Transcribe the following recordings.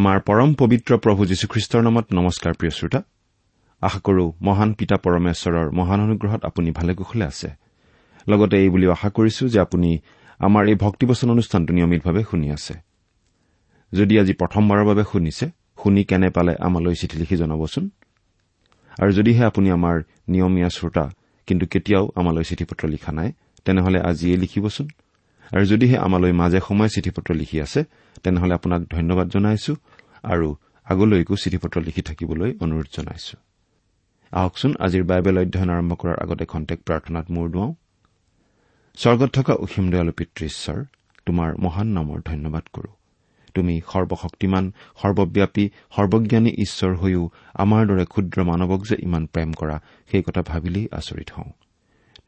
আমাৰ পৰম পবিত্ৰ প্ৰভু যীশুখ্ৰীষ্টৰ নামত নমস্কাৰ প্ৰিয় শ্ৰোতা। আশা কৰো মহান পিতা পৰমেশ্বৰৰ মহান অনুগ্ৰহত আপুনি ভালে কুশলে আছে। লগতে এই বুলিও আশা কৰিছো যে আপুনি আমাৰ এই ভক্তিবচন অনুষ্ঠানটো নিয়মিতভাৱে শুনি আছে। যদি আজি প্ৰথমবাৰৰ বাবে শুনিছে শুনি কেনে পালে আমালৈ চিঠি লিখি জনাবচোন? আৰু যদিহে আপুনি আমাৰ নিয়মীয়া শ্ৰোতা কিন্তু কেতিয়াও আমালৈ চিঠি পত্ৰ লিখা নাই তেনেহলে আজিয়েই লিখিবচোন। আৰু যদিহে আমালৈ মাজে সময়ে চিঠি পত্ৰ লিখি আছে তেনেহলে আপোনাক ধন্যবাদ জনাইছো। আৰু আগলৈকো চিঠি পত্ৰ লিখি থাকিবলৈ অনুৰোধ জনাইছো। আহকচোন আজিৰ বাইবেল অধ্যয়ন আৰম্ভ কৰাৰ আগতে খন্তেক প্ৰাৰ্থনাত মূৰ দুৱাওঁ। স্বৰ্গত থকা অসীম দয়ালু পিতৃ ঈশ্বৰ তোমাৰ মহান নামৰ ধন্যবাদ কৰো। তুমি সৰ্বশক্তিমান সৰ্বব্যাপী সৰ্বজ্ঞানী ঈশ্বৰ হৈও আমাৰ দৰে ক্ষুদ্ৰ মানৱক যে ইমান প্ৰেম কৰা সেই কথা ভাবিলেই আচৰিত হওঁ।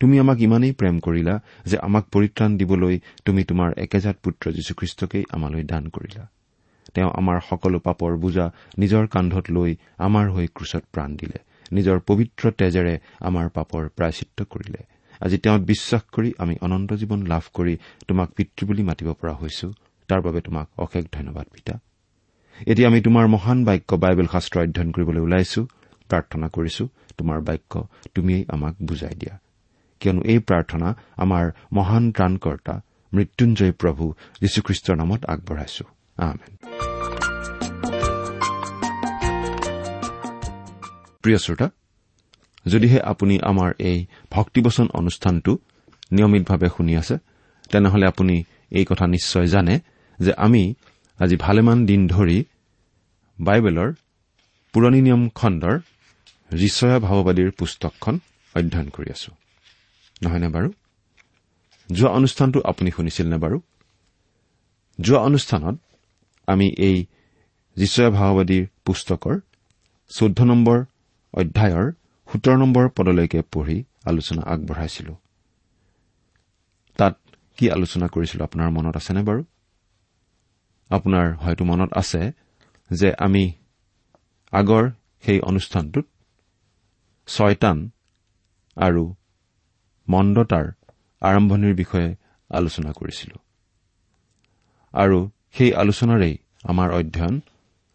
তুমি আমাক ইমানেই প্ৰেম কৰিলা যে আমাক পৰিত্ৰাণ দিবলৈ তুমি তোমাৰ একেজাত পুত্ৰ যীশুখ্ৰীষ্টকেই আমালৈ দান কৰিলা। তেওঁ আমাৰ সকলো পাপৰ বোজা নিজৰ কান্ধত লৈ আমাৰ হৈ ক্ৰুচত প্ৰাণ দিলে। নিজৰ পবিত্ৰ তেজেৰে আমাৰ পাপৰ প্ৰায়চিত্ৰ কৰিলে। আজি তেওঁত বিশ্বাস কৰি আমি অনন্ত জীৱন লাভ কৰি তোমাক পিতৃ বুলি মাতিব পৰা হৈছো। তাৰ বাবে তোমাক অশেষ ধন্যবাদ পিতা। এতিয়া আমি তোমাৰ মহান বাক্য বাইবেল শাস্ত্ৰ অধ্যয়ন কৰিবলৈ ওলাইছো। প্ৰাৰ্থনা কৰিছো তোমাৰ বাক্য তুমিয়েই আমাক বুজাই দিয়া। কিয়নো এই প্ৰাৰ্থনা আমাৰ মহান ত্ৰাণকৰ্তা মৃত্যুঞ্জয় প্ৰভু যীশুখ্ৰীষ্টৰ নামত আগবঢ়াইছো। আমেন প্ৰিয় শ্ৰোতা যদিহে আপুনি আমাৰ এই ভক্তিবচন অনুষ্ঠানটো নিয়মিতভাৱে শুনি আছে তেনেহলে আপুনি এই কথা নিশ্চয় জানে যে আমি আজি ভালেমান দিন ধৰি বাইবেলৰ পুৰণি নিয়ম খণ্ডৰ ঋষয়া ভাৱবাদীৰ পুস্তকখন অধ্যয়ন কৰি আছো। নহয়নে বাৰু? যোৱা অনুষ্ঠানটো আপুনি শুনিছিল নে বাৰু? যোৱা অনুষ্ঠানত আমি এই যীশয়া ভাওবাদীৰ পুস্তকৰ চৈধ্য নম্বৰ অধ্যায়ৰ সোতৰ নম্বৰ পদলৈকে পঢ়ি আলোচনা আগবঢ়াইছিলো। তাত কি আলোচনা কৰিছিলো আপোনাৰ মনত আছেনে বাৰু? আপোনাৰ হয়তো মনত আছে যে আমি আগৰ সেই অনুষ্ঠানটোত ছয়তান আৰু মন্দতাৰ আৰম্ভণিৰ বিষয়ে আলোচনা কৰিছিলো। আৰু সেই আলোচনাৰেই আমাৰ অধ্যয়ন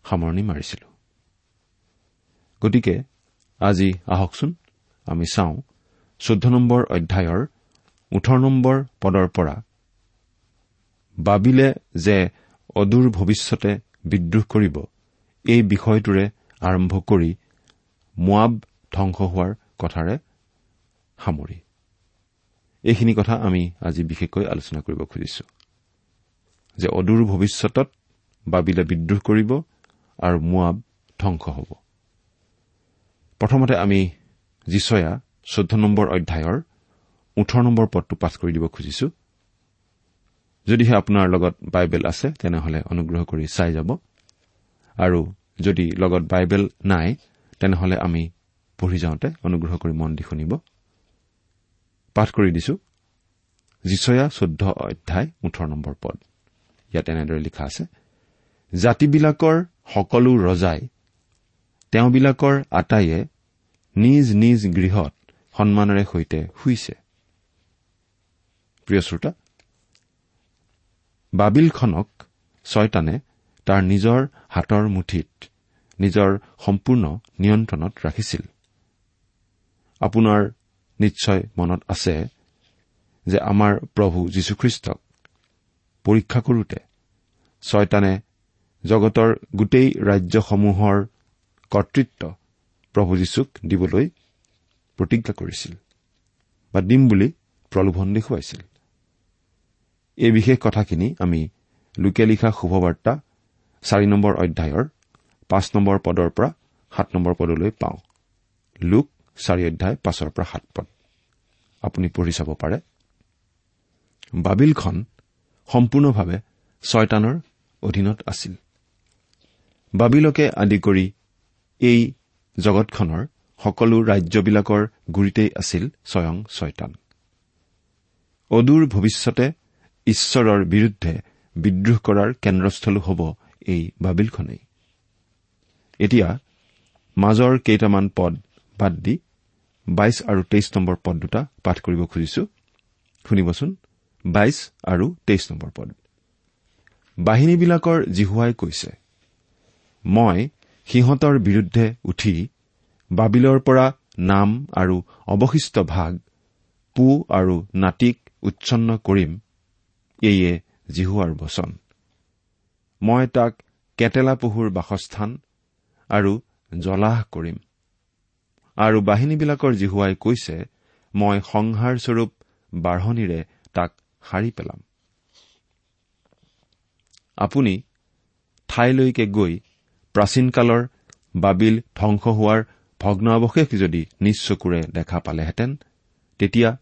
সামৰণি মাৰিছিলো। গতিকে আজি আহকচোন আমি চাওঁ চৈধ্য নম্বৰ অধ্যায়ৰ ওঠৰ নম্বৰ পদৰ পৰা বাবিলে যে অদূৰ ভৱিষ্যতে বিদ্ৰোহ কৰিব এই বিষয়টোৰে আৰম্ভ কৰি মোৱাব ধ্বংস হোৱাৰ কথাৰে সামৰি। এইখিনি কথা আমি আজি বিশেষকৈ আলোচনা কৰিব খুজিছো। যে অদূৰ ভৱিষ্যতত বাবিলে বিদ্ৰোহ কৰিব আৰু মোৱাব ধ্বংস হ'ব। প্ৰথমতে আমি যিচয়া চৈধ্য নম্বৰ অধ্যায়ৰ ওঠৰ নম্বৰ পদটো পাঠ কৰি দিব খুজিছো। যদিহে আপোনাৰ লগত বাইবেল আছে তেনেহলে অনুগ্ৰহ কৰি চাই যাব। আৰু যদি লগত বাইবেল নাই তেনেহলে আমি পঢ়ি যাওঁতে অনুগ্ৰহ কৰি মন দি শুনিব। পাঠ কৰি দিছো। যিচয়া চৈধ্য অধ্যায় ওঠৰ নম্বৰ পদ। ইয়াত এনেদৰে লিখা আছে জাতিবিলাকৰ সকলো ৰজাই তেওঁবিলাকৰ আটাইয়ে নিজ নিজ গৃহত সন্মানেৰে সৈতে শুইছে। বাবিলখনক ছয়তানে তাৰ নিজৰ হাতৰ মুঠিত নিজৰ সম্পূৰ্ণ নিয়ন্ত্ৰণত ৰাখিছিল। আপোনাৰ নিশ্চয় মনত আছে যে আমাৰ প্ৰভু যীশুখ্ৰীষ্টক পৰীক্ষা কৰোতে ছয়তানে জগতৰ গোটেই ৰাজ্যসমূহৰ কৰ্তৃত্ব প্ৰভু যীশুক দিবলৈ প্ৰতিজ্ঞা কৰিছিল বা দিম বুলি প্ৰলোভন দেখুৱাইছিল। এই বিশেষ কথাখিনি আমি লোকে লিখা শুভবাৰ্তা চাৰি নম্বৰ অধ্যায়ৰ পাঁচ নম্বৰ পদৰ পৰা সাত নম্বৰ পদলৈ পাওঁ। লোক চাৰি অধ্যায় পাঁচৰ পৰা সাত পদ। আপুনি পঢ়ি চাব পাৰে। বাবিলখন সম্পূৰ্ণভাৱে ছয়তানৰ অধীনত আছিল। বাবিলকে আদি কৰি এই জগতখনৰ সকলো ৰাজ্যবিলাকৰ গুৰিতেই আছিল স্বয়ং ছয়তান। অদূৰ ভৱিষ্যতে ঈশ্বৰৰ বিৰুদ্ধে বিদ্ৰোহ কৰাৰ কেন্দ্ৰস্থলো হ'ব এই বাবিলখনেই। এতিয়া মাজৰ কেইটামান পদ বাদ দি বাইশ আৰু তেইছ নম্বৰ পদ দুটা পাঠ কৰিব খুজিছো। শুনিবচোন। বাইশ আৰু তেইছ নম্বৰ পদ। বাহিনীবিলাকৰ জিহুৱাই কৈছে মই সিহঁতৰ বিৰুদ্ধে উঠি বাবিলৰ পৰা নাম আৰু অৱশিষ্ট ভাগ পু আৰু নাতিক উচ্ছন্ন কৰিম এইয়ে জিহুৱাৰ বচন। মই তাক কেটেলা পহুৰ বাসস্থান আৰু জলাহ কৰিম। আৰু বাহিনীবিলাকৰ জিহুৱাই কৈছে মই সংহাৰস্বৰূপ বাঢ়নীৰে তাক সাৰি পেলাম। আপুনি ঠাইলৈকে গৈ প্ৰাচীনকালৰ বাবিল ধ্বংস হোৱাৰ ভগ্নাৱশেষ যদি নিজ চকুৰে দেখা পালেহেঁতেন তেতিয়া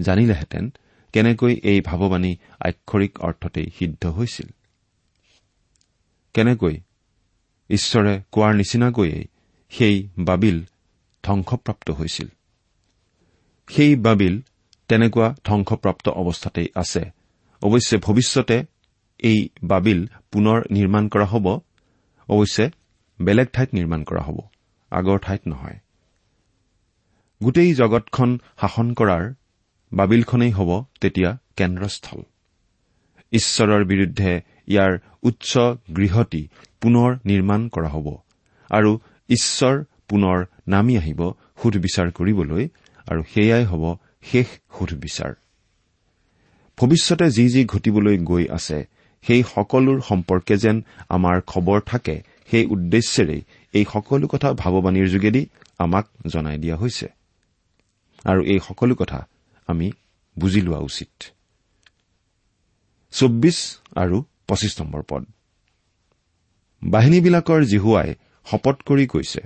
জানিলেহেঁতেন কেনেকৈ এই ভাৱবাণী আক্ষৰিক অৰ্থতেই সিদ্ধ হৈছিল। কেনেকৈ ঈশ্বৰে কোৱাৰ নিচিনাকৈয়ে সেই বাবিল ধ্বংসপ্ৰাপ্ত হৈছিল। সেই বাবিল তেনেকুৱা ধ্বংসপ্ৰাপ্ত অৱস্থাতেই আছে। অৱশ্যে ভৱিষ্যতে এই বাবিল পুনৰ নিৰ্মাণ কৰা হ'ব। অৱশ্যে বেলেগ ঠাইত নিৰ্মাণ কৰা হ'ব আগৰ ঠাইত নহয়। গোটেই জগতখন শাসন কৰাৰ বাবিলখনেই হ'ব তেতিয়া কেন্দ্ৰস্থল। ঈশ্বৰৰ বিৰুদ্ধে ইয়াৰ উচ্চ গৃহটি পুনৰ নিৰ্মাণ কৰা হ'ব আৰু ঈশ্বৰ পুনৰ নামি আহিব সুধবিচাৰ কৰিবলৈ আৰু সেয়াই হ'ব শেষ সুধবিচাৰ ভৱিষ্যতে যি যি ঘটিবলৈ গৈ আছে সেই সকলোৰ সম্পৰ্কে যেন আমাৰ খবৰ থাকে সেই উদ্দেশ্যেৰেই এই সকলো কথা ভাৱবাণীৰ যোগেদি আমাক জনাই দিয়া হৈছে। আৰু এই সকলো কথা আমি বুজি লোৱা উচিত। চৌব্বিছ আৰু পঁচিছ নম্বৰ পদ। বাহিনীবিলাকৰ জিহুৱাই শপত কৰি কৈছে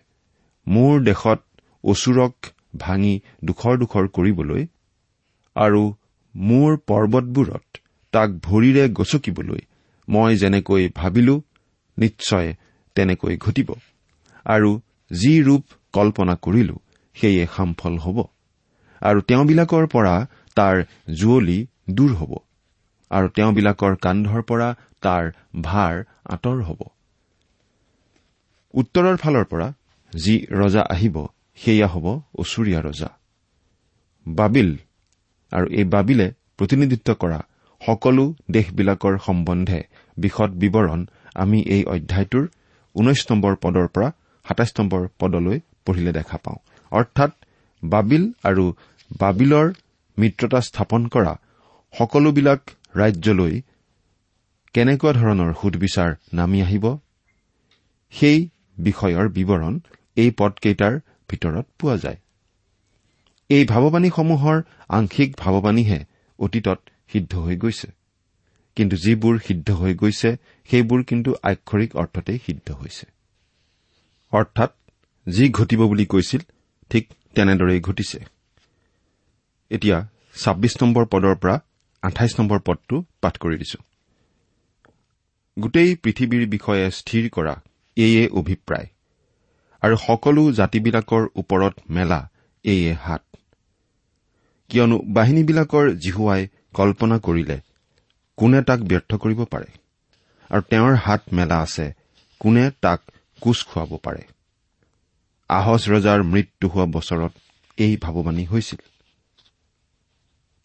মোৰ দেশত অচুৰক ভাঙি দুখৰ দুখৰ কৰিবলৈ আৰু মোৰ পৰ্বতবোৰত তাক ভৰিৰে গচকিবলৈ মই যেনেকৈ ভাবিলো নিশ্চয় তেনেকৈ ঘটিব। আৰু যি ৰূপ কল্পনা কৰিলো সেয়ে সামফল হ'ব। আৰু তেওঁবিলাকৰ পৰা তাৰ জুৱলি দূৰ হ'ব। আৰু তেওঁবিলাকৰ কান্ধৰ পৰা তাৰ ভাৰ আঁতৰ হ'ব। উত্তৰৰ ফালৰ পৰা যি ৰজা আহিব সেয়া হ'ব অচুৰীয়া ৰজা। বাবিল আৰু এই বাবিলে প্ৰতিনিধিত্ব কৰা সকলো দেশবিলাকৰ সম্বন্ধে বিশদ বিৱৰণ আমি এই অধ্যায়টোৰ ঊনৈশ নম্বৰ পদৰ পৰা সাতাইছ নম্বৰ পদলৈ পঢ়িলে দেখা পাওঁ। অৰ্থাৎ বাবিল আৰু বাবিলৰ মিত্ৰতা স্থাপন কৰা সকলোবিলাক ৰাজ্যলৈ কেনেকুৱা ধৰণৰ সুদবিচাৰ নামি আহিব? সেই বিষয়ৰ বিৱৰণ এই পদকেইটাৰ ভিতৰত পোৱা যায়। এই ভাৱবাণীসমূহৰ আংশিক ভাৱবাণীহে অতীতত সিদ্ধ হৈ গৈছে। কিন্তু যিবোৰ সিদ্ধ হৈ গৈছে সেইবোৰ কিন্তু আক্ষৰিক অৰ্থতেই সিদ্ধ হৈছে। অৰ্থাৎ যি ঘটিব বুলি কৈছিল ঠিক তেনেদৰেই ঘটিছে। এতিয়া ছাব্বিছ নম্বৰ পদৰ পৰা আঠাইছ নম্বৰ পদটো পাঠ কৰি দিছো। গোটেই পৃথিৱীৰ বিষয়ে স্থিৰ কৰা এয়ে অভিপ্ৰায়। আৰু সকলো জাতিবিলাকৰ ওপৰত মেলা এয়ে হাত। কিয়নো বাহিনীবিলাকৰ জিহুৱাই কল্পনা কৰিলে কোনে তাক ব্যৰ্থ কৰিব পাৰে? আৰু তেওঁৰ হাত মেলা আছে কোনে তাক কোচ খুৱাব পাৰে? আহজ ৰজাৰ মৃত্যু হোৱা বছৰত এই ভাৱবাণী হৈছিল।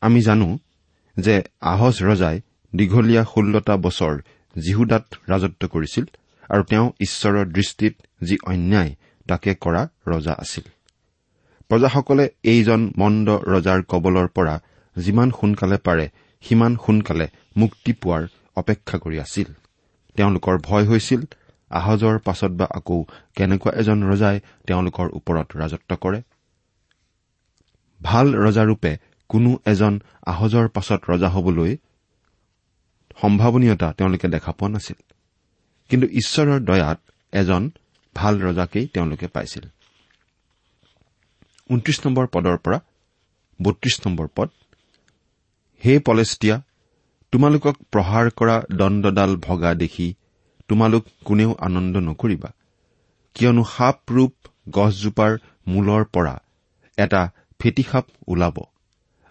আমি জানো যে আহজ ৰজাই দীঘলীয়া ষোল্লটা বছৰ জিহুদাত ৰাজত্ব কৰিছিল আৰু তেওঁ ঈশ্বৰৰ দৃষ্টিত যি অন্যায় তাকে কৰা ৰজা আছিল। প্ৰজাসকলে এইজন মন্দ ৰজাৰ কবলৰ পৰা যিমান সোনকালে পাৰে সিমান সোনকালে মুক্তি পোৱাৰ অপেক্ষা কৰি আছিল। তেওঁলোকৰ ভয় হৈছিল আহজৰ পাছত বা আকৌ কেনেকুৱা এজন ৰজাই তেওঁলোকৰ ওপৰত ৰাজত্ব কৰে? ভাল ৰজাৰূপে কোনো এজন আহজৰ পাছত ৰজা হবলৈ সম্ভাৱনীয়তা তেওঁলোকে দেখা পোৱা নাছিল। কিন্তু ঈশ্বৰৰ দয়াত এজন ভাল ৰজাকেই তেওঁলোকে পাইছিল। ঊনত্ৰিশ নম্বৰ পদৰ পৰা বত্ৰিশ নম্বৰ পদ হে পলেষ্টিয়া তোমালোকক প্ৰহাৰ কৰা দণ্ডডাল ভগা দেখি তোমালোক কোনেও আনন্দ নকৰিবা। কিয়নো সাপ ৰূপ গছজোপাৰ মূলৰ পৰা এটা ফেটিসাপ ওলাব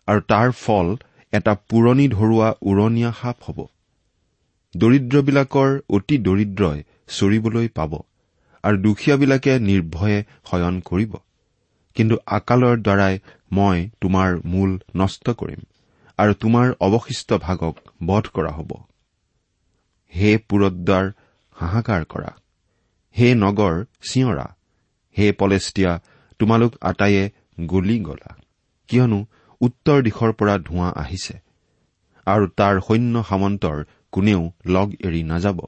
আৰু তাৰ ফল এটা পুৰণি ধৰোৱা উৰণীয়া সাপ হ'ব। দৰিদ্ৰবিলাকৰ অতি দৰিদ্ৰই চৰিবলৈ পাব। আৰু দুখীয়াবিলাকে নিৰ্ভয়ে শয়ন কৰিব। কিন্তু আকালৰ দ্বাৰাই মই তোমাৰ মূল নষ্ট কৰিম আৰু তোমাৰ অৱশিষ্ট ভাগক বধ কৰা হ'ব। হে পুৰদ্বাৰ হাহাকাৰ কৰা। হে নগৰ চিঞৰা। হে পলেষ্টিয়া তোমালোক আটাইয়ে গলি গলা। কিয়নো উত্তৰ দিশৰ পৰা ধোঁৱা আহিছে আৰু তাৰ সৈন্য সামন্তৰ কোনেও লগ এৰি নাযাব।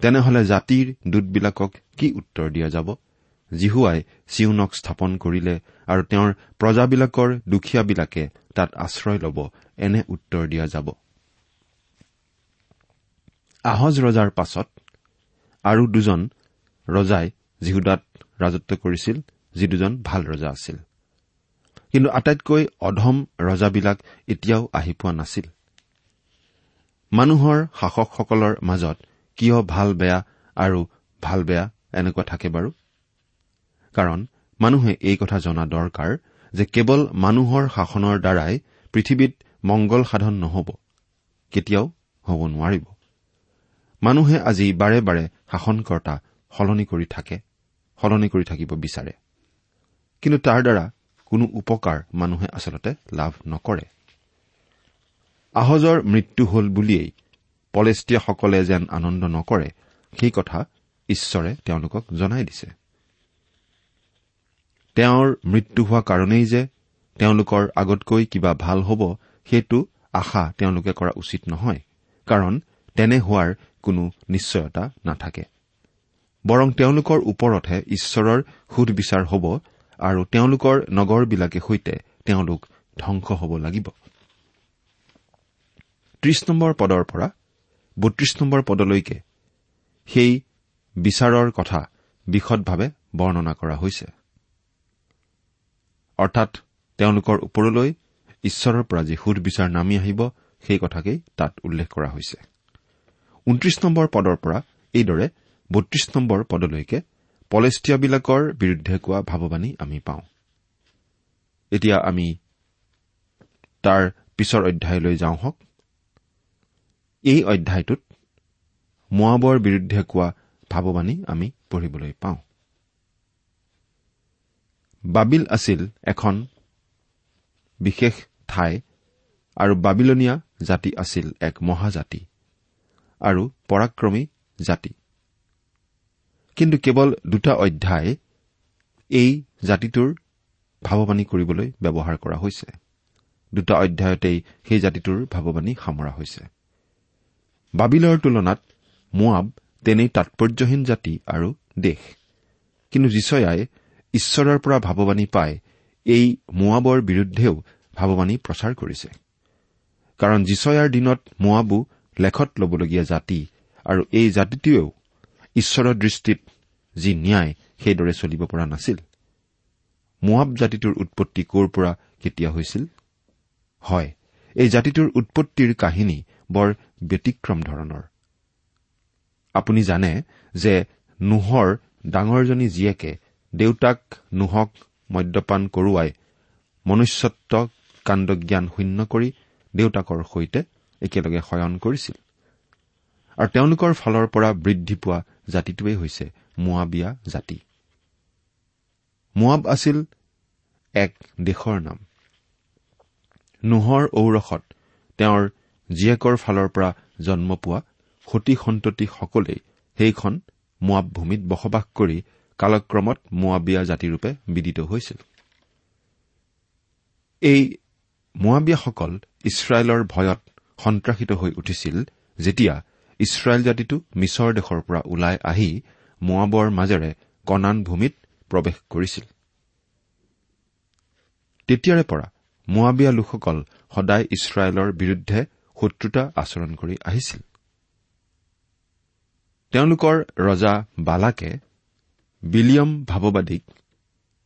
তেনেহলে জাতিৰ দূতবিলাকক কি উত্তৰ দিয়া যাব? জিহুৱাই চিউনক স্থাপন কৰিলে আৰু তেওঁৰ প্ৰজাবিলাকৰ দুখীয়াবিলাকে তাত আশ্ৰয় ল'ব এনে উত্তৰ দিয়া যাব। আহজ ৰজাৰ পাছত আৰু দুজন ৰজাই জিহুদাত ৰাজত্ব কৰিছিল যি দুজন ভাল ৰজা আছিল। কিন্তু আটাইতকৈ অধম ৰজাবিলাক এতিয়াও আহি পোৱা নাছিল। মানুহৰ শাসকসকলৰ মাজত কিয় ভাল বেয়া আৰু ভাল বেয়া এনেকুৱা থাকে বাৰু? কাৰণ মানুহে এই কথা জনা দৰকাৰ যে কেৱল মানুহৰ শাসনৰ দ্বাৰাই পৃথিৱীত মংগল সাধন নহব কেতিয়াও হ'ব নোৱাৰিব। মানুহে আজি বাৰে বাৰে শাসনকৰ্তা সলনি কৰি থাকে সলনি কৰি থাকিব বিচাৰে। কিন্তু তাৰ দ্বাৰা কোনো উপকাৰ মানুহে আচলতে লাভ নকৰে। আহজৰ মৃত্যু হল বুলিয়েই পলেষ্টীয়াসকলে যেন আনন্দ নকৰে সেই কথা ঈশ্বৰে তেওঁলোকক জনাই দিছে। তেওঁৰ মৃত্যু হোৱা কাৰণেই যে তেওঁলোকৰ আগতকৈ কিবা ভাল হ'ব সেইটো আশা তেওঁলোকে কৰা উচিত নহয় কাৰণ তেনে হোৱাৰ কোনো নিশ্চয়তা নাথাকে। বৰং তেওঁলোকৰ ওপৰতহে ঈশ্বৰৰ সুধবিচাৰ হ'ব আৰু তেওঁলোকৰ নগৰবিলাকে সৈতে তেওঁলোক ধ্বংস হ'ব লাগিব। ত্ৰিশ নম্বৰ পদৰ পৰা বত্ৰিশ নম্বৰ পদলৈকে সেই বিচাৰৰ কথা বিশদভাৱে বৰ্ণনা কৰা হৈছে। অৰ্থাৎ তেওঁলোকৰ ওপৰলৈ ঈশ্বৰৰ পৰা যি সুদবিচাৰ নামি আহিব সেই কথাকেই তাত উল্লেখ কৰা হৈছে। ঊনত্ৰিশ নম্বৰ পদৰ পৰা এইদৰে বত্ৰিশ নম্বৰ পদলৈকে পলেষ্টীয়াবিলাকৰ বিৰুদ্ধে কোৱা ভাৱবাণী আমি পাওঁ। এতিয়া আমি তাৰ পিছৰ অধ্যায়লৈ যাওঁ হওক। এই অধ্যায়টোত মোৱাবৰ বিৰুদ্ধে কোৱা ভাৱবাণী আমি পঢ়িবলৈ পাওঁ। বাবিল আছিল এখন বিশেষ ঠাই আৰু বাবিলনীয়া জাতি আছিল এক মহাজাতি আৰু পৰাক্ৰমী জাতি। কিন্তু কেৱল দুটা অধ্যায় এই জাতিটোৰ ভাৱবাণী কৰিবলৈ ব্যৱহাৰ কৰা হৈছে। দুটা অধ্যায়তেই সেই জাতিটোৰ ভাৱবাণী সামৰা হৈছে। বাবিলৰ তুলনাত মোৱাব তেনেই তাৎপৰ্যহীন জাতি আৰু দেশ। কিন্তু যিচয়াই ঈশ্বৰৰ পৰা ভাৱবাণী পাই এই মোৱাবৰ বিৰুদ্ধেও ভাৱবাণী প্ৰচাৰ কৰিছে। কাৰণ যিচয়াৰ দিনত মোৱাবো লেখত ল'বলগীয়া জাতি আৰু এই জাতিটোৱেও ঈশ্বৰৰ দৃষ্টিত যি ন্যায় সেইদৰে চলিব পৰা নাছিল। মোৱাব জাতিটোৰ উৎপত্তি ক'ৰ পৰা কেতিয়া হৈছিল? হয় এই জাতিটোৰ উৎপত্তিৰ কাহিনী বৰ ব্যতিক্ৰম ধৰণৰ। আপুনি জানে যে নোহৰ ডাঙৰজনী জীয়েকে দেউতাক নোহক মদ্যপান কৰোৱাই মনুষ্যত্ব কাণ্ডজ্ঞান শূন্য কৰি দেউতাকৰ সৈতে একেলগে শয়ন কৰিছিল। আৰু তেওঁলোকৰ ফালৰ পৰা বৃদ্ধি পোৱা জাতিটোৱেই হৈছে মোৱাবিয়া জাতি। মোৱাব আছিল এক দেশৰ নাম। নোহৰ ঔৰসত তেওঁৰ জীয়েকৰ ফালৰ পৰা জন্ম পোৱা সতী সন্ততিসকলেই সেইখন মোৱাব ভূমিত বসবাস কৰি কালক্ৰমত মোৱাবিয়া জাতিৰূপে বিদিত হৈছিল। এই মোৱাবিয়াসকল ইছৰাইলৰ ভয়ত সন্ত্ৰাসিত হৈ উঠিছিল যেতিয়া ইছৰাইল জাতিটো মিছৰ দেশৰ পৰা ওলাই আহি মোৱাবৰ মাজেৰে কনান ভূমিত প্ৰৱেশ কৰিছিল। তেতিয়াৰে পৰা মোৱাবিয়া লোকসকল সদায় ইছৰাইলৰ বিৰুদ্ধে শত্ৰুতা আচৰণ কৰি আহিছিল। তেওঁলোকৰ ৰজা বালাকে বিলিয়ম ভাৱবাদীক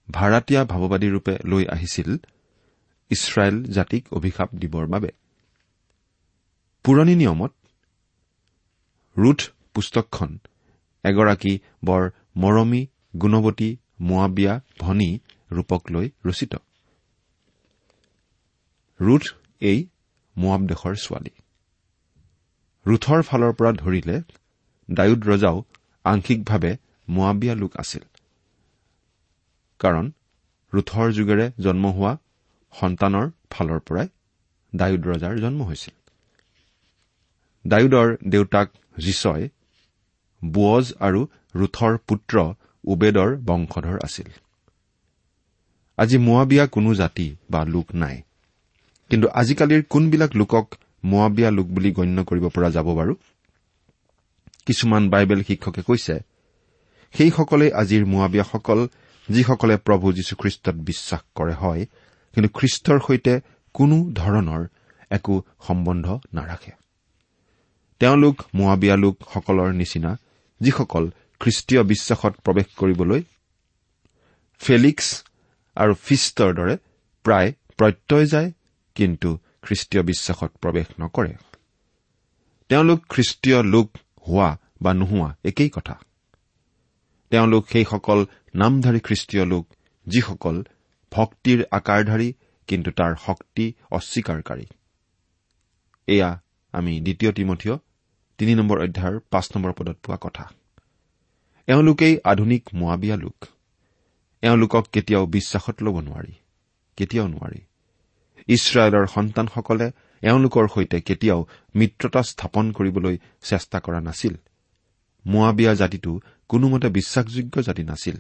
ভাৰাতীয়া ভাৱবাদীৰূপে লৈ আহিছিল ইছৰাইল জাতিক অভিশাপ দিবৰ বাবে। পুৰণি নিয়মত ৰুথ পুস্তকখন এগৰাকী বৰ মৰমী গুণৱতী মোৱাবিয়া ভনী ৰূপক লৈ ৰচিত। ৰুথ এই মোৱাব দেশৰ ছোৱালী। ৰুথৰ ফালৰ পৰা ধৰিলে ডায়ুদ ৰজাও আংশিকভাৱে মোৱাবিয়া লোক আছিল। কাৰণ ৰুথৰ যুগেৰে জন্ম হোৱা সন্তানৰ ফালৰ পৰাই ডায়ুদ ৰজাৰ জন্ম হৈছিল। ডায়ুদৰ দেউতাক জীচয় বুৱজ আৰু ৰুথৰ পুত্ৰ উবেদৰ বংশধৰ আছিল। আজি মোৱাবিয়া কোনো জাতি বা লোক নাই। কিন্তু আজিকালিৰ কোনবিলাক লোকক মোৱাবিয়া লোক বুলি গণ্য কৰিব পৰা যাব বাৰু? কিছুমান বাইবেল শিক্ষকে কৈছে সেইসকলে আজিৰ মোৱাবিয়াসকল যিসকলে প্ৰভু যীশুখ্ৰীষ্টত বিশ্বাস কৰে হয় কিন্তু খ্ৰীষ্টৰ সৈতে কোনো ধৰণৰ একো সম্বন্ধ নাৰাখে। তেওঁলোক মোৱাবিয়া লোকসকলৰ নিচিনা যিসকল খ্ৰীষ্টীয় বিশ্বাসত প্ৰৱেশ কৰিবলৈ ফেলিক্স আৰু ফিষ্টৰ দৰে প্ৰায় প্ৰত্যয় যায় কিন্তু খ্ৰীষ্টীয় বিশ্বাসত প্ৰৱেশ নকৰে। তেওঁলোক খ্ৰীষ্টীয় লোক হোৱা বা নোহোৱা একেই কথা। তেওঁলোক সেইসকল নামধাৰী খ্ৰীষ্টীয় লোক যিসকল ভক্তিৰ আকাৰধাৰী কিন্তু তাৰ শক্তি অস্বীকাৰকাৰী। এয়া আমি দ্বিতীয় তিমঠীয় তিনি নম্বৰ অধ্যায়ৰ পাঁচ নম্বৰ পদত পোৱা কথা। এওঁলোকেই আধুনিক মোৱাবিয়া লোক। এওঁলোকক কেতিয়াও বিশ্বাসত ল'ব নোৱাৰি কেতিয়াও নোৱাৰি। ইছৰাইলৰ সন্তানসকলে এওঁলোকৰ সৈতে কেতিয়াও মিত্ৰতা স্থাপন কৰিবলৈ চেষ্টা কৰা নাছিল। মোৱাবিয়া জাতিটো কোনোমতে বিশ্বাসযোগ্য জাতি নাছিল।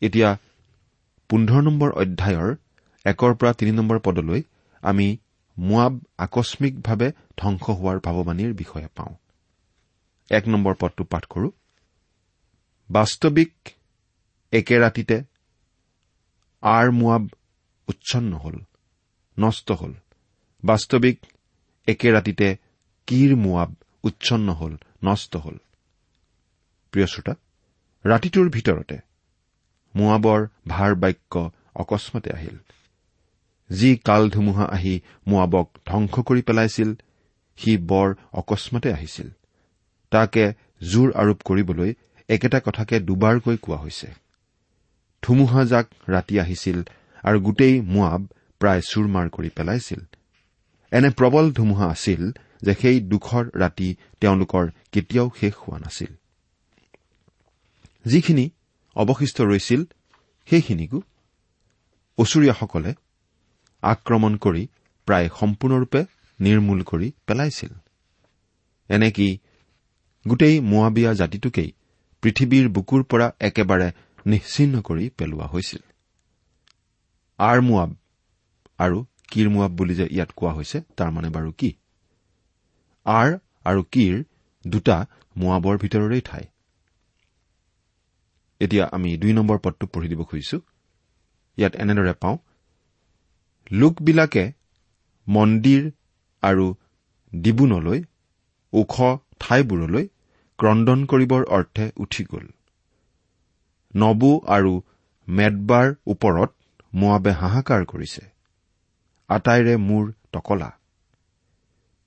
এতিয়া পোন্ধৰ নম্বৰ অধ্যায়ৰ একৰ পৰা তিনি নম্বৰ পদলৈ আমি মোৱাব আকস্মিকভাৱে ধ্বংস হোৱাৰ ভাৱবাণীৰ বিষয়ে পাওঁ। এক নম্বৰ পদটো পাঠ কৰো। বাস্তৱিক একে ৰাতিতে আৰ মোৱাব উচ্ছন্ন হল নষ্ট হল। বাস্তৱিক একে ৰাতিতে কিৰ মোৱাব উচ্ছন্ন হল নষ্ট হল। প্ৰিয় শ্ৰোতা ৰাতিটোৰ ভিতৰতে মোৱাবৰ ভাৰ বাক্য অকস্মাতে আহিল। যি কাল ধুমুহা আহি মোৱাবক ধ্বংস কৰি পেলাইছিল সি বৰ অকস্মাতে আহিছিল। তাকে জোৰ আৰোপ কৰিবলৈ একেটা কথাকে দুবাৰকৈ কোৱা হৈছে। ধুমুহাজাক ৰাতি আহিছিল আৰু গোটেই মোৱাব প্ৰায় চুৰমাৰ কৰি পেলাইছিল। এনে প্ৰবল ধুমুহা আছিল যে সেই দুখৰ ৰাতি তেওঁলোকৰ কেতিয়াও শেষ হোৱা নাছিল। যিখিনি অৱশিষ্ট ৰৈছিল সেইখিনিকো অচুৰীয়াসকলে আক্ৰমণ কৰি প্ৰায় সম্পূৰ্ণৰূপে নিৰ্মূল কৰি পেলাইছিল। এনেকি গোটেই মোৱাবিয়া জাতিটোকেই পৃথিৱীৰ বুকুৰ পৰা একেবাৰে নিশ্চিন্ন কৰি পেলোৱা হৈছিল? আৰ মোৱাব আৰু কিৰ মোৱাব বুলি যে ইয়াত কোৱা হৈছে তাৰ মানে বাৰু কি? আৰ আৰু কিৰ দুটা মোৱাবৰ ভিতৰৰে ঠাই। এতিয়া আমি দুই নম্বৰ পদটো পঢ়ি দিব খুজিছো। ইয়াত এনেদৰে পাওঁ লোকবিলাকে মন্দিৰ আৰু ডিবুনলৈ ওখ ঠাইবোৰলৈ ক্ৰদন কৰিবৰ অৰ্থে উঠি গ'ল। নবু আৰু মেদবাৰ ওপৰত মোৱাবে হাহাকাৰ কৰিছে। আটাইৰে মূৰ টকলা।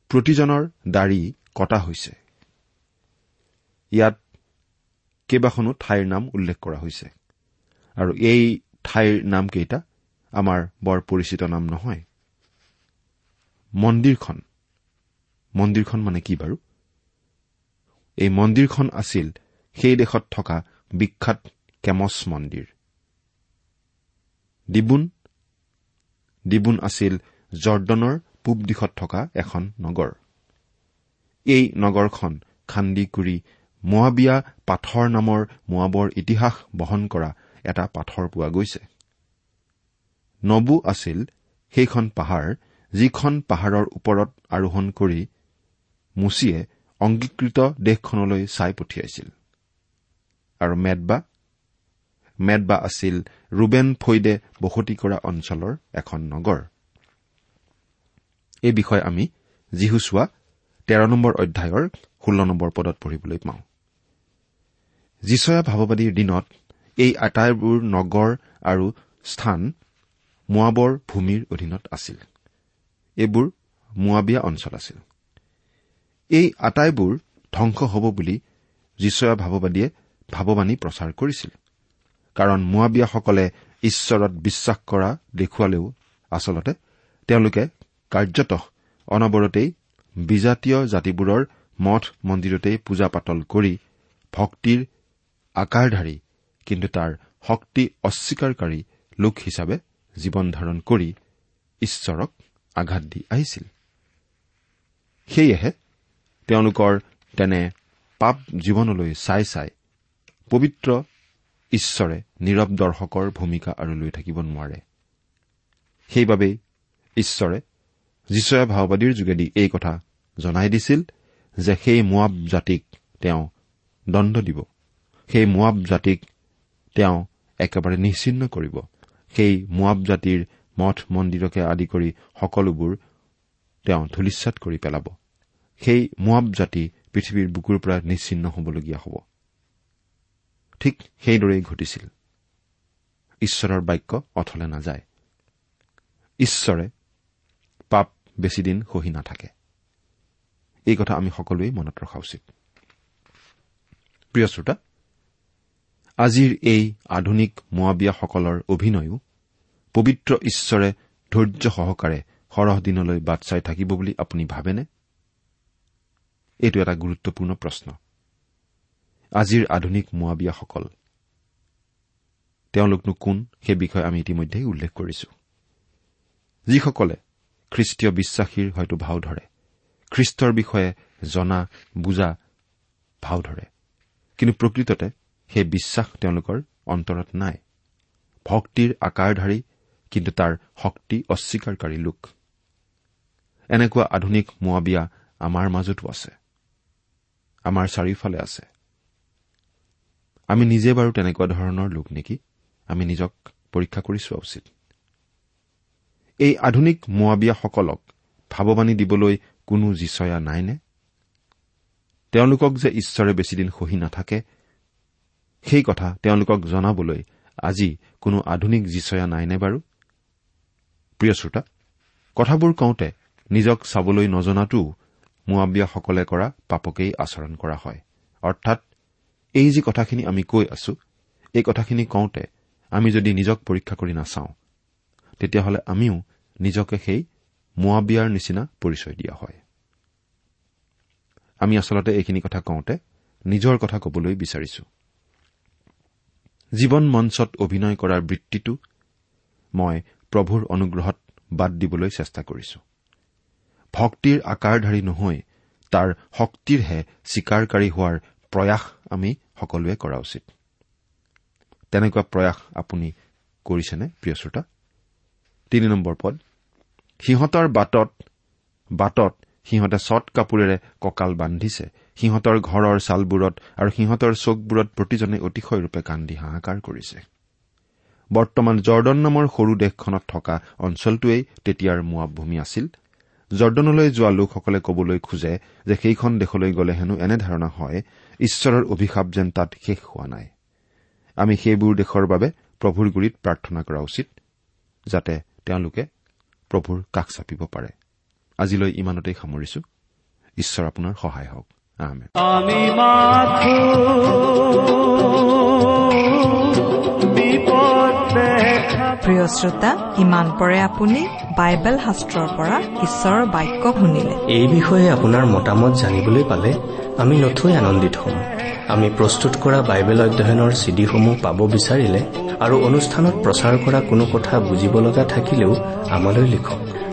প্ৰতিজনৰ দাড়ি কটা হৈছে। ইয়াত কেইবাখনো ঠাইৰ নাম উল্লেখ কৰা হৈছে। আৰু এই ঠাইৰ নামকেইটা আমাৰ বৰ পৰিচিত নাম নহয়। মন্দিৰখন। মন্দিৰখন মানে কি বাৰু? এই মন্দিৰখন আছিল সেই দেশত থকা বিখ্যাত কেমছ মন্দিৰ। ডিবুন ডিবুন আছিল জৰ্দনৰ পূব দিশত থকা এখন নগৰ। এই নগৰখন খান্দি কৰি মোৱাবিয়া পাথৰ নামৰ মোৱাবৰ ইতিহাস বহন কৰা এটা পাথৰ পোৱা গৈছে। নবু আছিল সেইখন পাহাৰ যিখন পাহাৰৰ ওপৰত আৰোহণ কৰি মুচিয়ে অংগীকৃত দেশখনলৈ চাই পঠিয়াইছিল। আৰু মেদবা মেদবা আছিল ৰুবেন ফৈদে বসতি কৰা অঞ্চলৰ এখন নগৰ। এই বিষয়ে আমি যিহু চোৱা তেৰ নম্বৰ অধ্যায়ৰ ষোল্ল নম্বৰ পদত পঢ়িবলৈ পাওঁ। যিচয়া ভাৱবাদীৰ দিনত এই আটাইবোৰ নগৰ আৰু স্থান মোৱাবৰ ভূমিৰ অধীনত আছিল। এইবোৰ মোৱাবিয়া অঞ্চল আছিল। এই আটাইবোৰ ধ্বংস হ'ব বুলি যিচয়া ভাৱবাদীয়ে ভাৱবাণী প্ৰচাৰ কৰিছিল। কাৰণ মোৱাবিয়াসকলে ঈশ্বৰত বিশ্বাস কৰা দেখুৱালেও আচলতে তেওঁলোকে কাৰ্যত অনবৰতেই বিজাতীয় জাতিবোৰৰ মঠ মন্দিৰতেই পূজা পাতল কৰি ভক্তিৰ আকাৰধাৰী কিন্তু তাৰ শক্তি অস্বীকাৰী লোক হিচাপে জীৱন ধাৰণ কৰি ঈশ্বৰক আঘাত দি আহিছিল। সেয়েহে তেওঁলোকৰ তেনে পাপ জীৱনলৈ চাই চাই পবিত্ৰ ঈশ্বৰে নীৰৱ দৰ্শকৰ ভূমিকা আৰু লৈ থাকিব নোৱাৰে। সেইবাবেই ঈশ্বৰে যীশয়া ভাওবাদীৰ যোগেদি এই কথা জনাই দিছিল যে সেই মোৱাব জাতিক তেওঁ দণ্ড দিব। সেই মোৱাব জাতিক তেওঁ একেবাৰে নিশ্চিন্ন কৰিব। সেই মোৱাব জাতিৰ মঠ মন্দিৰকে আদি কৰি সকলোবোৰ তেওঁ ধূলিচ্ছাত কৰি পেলাব। সেই মোৱাব জাতি পৃথিৱীৰ বুকুৰ পৰা নিশ্চিন্ন হবলগীয়া হ'ব। ঠিক সেইদৰেই ঘটিছিল। ঈশ্বৰৰ বাক্য অথলে নাযায়। ঈশ্বৰে পাপ বেছিদিন সহি নাথাকে। এই কথা আমি সকলোৱে মনত ৰখা উচিত। প্ৰিয় শ্ৰোতা আজিৰ এই আধুনিক মোৱাবিয়াসকলৰ অভিনয়ো পবিত্ৰ ঈশ্বৰে ধৈৰ্য সহকাৰে সৰহ দিনলৈ বাট চাই থাকিব বুলি আপুনি ভাবেনে? এইটো এটা গুৰুত্বপূৰ্ণ প্ৰশ্ন। আজিৰ আধুনিক মোৱাবিয়াসকল। তেওঁলোকনো কোন? সেই বিষয়ে আমি ইতিমধ্যে উল্লেখ কৰিছো। যিসকলে খ্ৰীষ্টীয় বিশ্বাসীৰ হয়তো ভাও ধৰে খ্ৰীষ্টৰ বিষয়ে জনা বুজা ভাও ধৰে। কিন্তু প্ৰকৃততে সেই বিশ্বাস তেওঁলোকৰ অন্তৰত নাই। ভক্তিৰ আকাৰধাৰী কিন্তু তাৰ শক্তি অস্বীকাৰী লোক। এনেকুৱা আধুনিক মোৱাবিয়া আমাৰ মাজতো আছে। আমাৰ চাৰিওফালে আছে। আমি নিজে বাৰু তেনেকুৱা ধৰণৰ লোক নেকি? আমি নিজক পৰীক্ষা কৰি চোৱা উচিত। এই আধুনিক মোৱাবিয়াসকলক ভাৱবাণী দিবলৈ কোনো যিচয়া নাইনে? তেওঁলোকক যে ঈশ্বৰে বেছিদিন সহি নাথাকে সেই কথা তেওঁলোকক জনাবলৈ আজি কোনো আধুনিক যিচয়া নাইনে বাৰু? প্ৰিয় শ্ৰোতা কথাবোৰ কওঁতে নিজক চাবলৈ নজনাটোও মোৱাবিয়াসকলে কৰা পাপকেই আচৰণ কৰা হয়। অৰ্থাৎ এই যি কথাখিনি আমি কৈ আছো এই কথাখিনি কওঁতে আমি যদি নিজক পৰীক্ষা কৰি নাচাওঁ তেতিয়াহ'লে আমিও নিজকে সেই মোৱাবিয়াৰ নিচিনা পৰিচয় দিয়া হয়। আমি আচলতে এইখিনি কথা কওঁতে নিজৰ কথা কবলৈ বিচাৰিছো। জীৱন মঞ্চত অভিনয় কৰাৰ বৃত্তিটো মই প্ৰভুৰ অনুগ্ৰহত বাদ দিবলৈ চেষ্টা কৰিছো। ভক্তিৰ আকাৰধাৰী নহৈ তাৰ শক্তিৰহে স্বীকাৰকাৰী হোৱাৰ প্ৰয়াস আমি সকলোৱে কৰা উচিত। তেনেকুৱা প্ৰয়াস আপুনি কৰিছেনে প্ৰিয় শ্ৰোতা? তিনি নম্বৰ পদ। সিহঁতৰ বাটত বাটত সিহঁতে চট কাপোৰেৰে কঁকাল বান্ধিছে। সিহঁতৰ ঘৰৰ ছালবোৰত আৰু সিহঁতৰ চকবোৰত প্ৰতিজনে অতিশয়ৰূপে কান্দি হাহাকাৰ কৰিছে। বৰ্তমান জৰ্দন নামৰ সৰু দেশখনত থকা অঞ্চলটোৱেই তেতিয়াৰ মোৱাব ভূমি আছিল। জৰ্দনলৈ যোৱা লোকসকলে কবলৈ খোজে যে সেইখন দেশলৈ গ'লে হেনো এনেধাৰণা হয় ঈশ্বৰৰ অভিশাপ যেন তাত শেষ হোৱা নাই। আমি সেইবোৰ দেশৰ বাবে প্ৰভুৰ গুৰিত প্ৰাৰ্থনা কৰা উচিত যাতে তেওঁলোকে প্ৰভুৰ কাষ চাপিব পাৰে। আজিলৈ ইমানতেই সামৰিছো। ঈশ্বৰ আপোনাৰ সহায় হওক। আমি মাথো প্ৰিয় শ্ৰোতা ইমান পৰে আপুনি বাইবেল শাস্ত্ৰৰ পৰা ঈশ্বৰৰ বাক্য শুনিলে। এই বিষয়ে আপোনাৰ মতামত জানিবলৈ পালে আমি নথৈ আনন্দিত হ'ম। আমি প্ৰস্তুত কৰা বাইবেল অধ্যয়নৰ চিডিসমূহ পাব বিচাৰিলে আৰু অনুষ্ঠানত প্ৰচাৰ কৰা কোনো কথা বুজিব লগা থাকিলেও আমালৈ লিখক।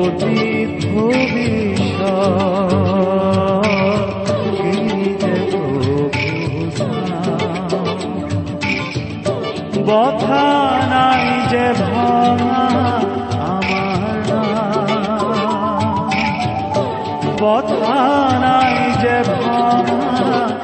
অতীত ভবিষ্যৎ বথা নাই যে ভাঙা আমার বথা নাই যে ভাঙা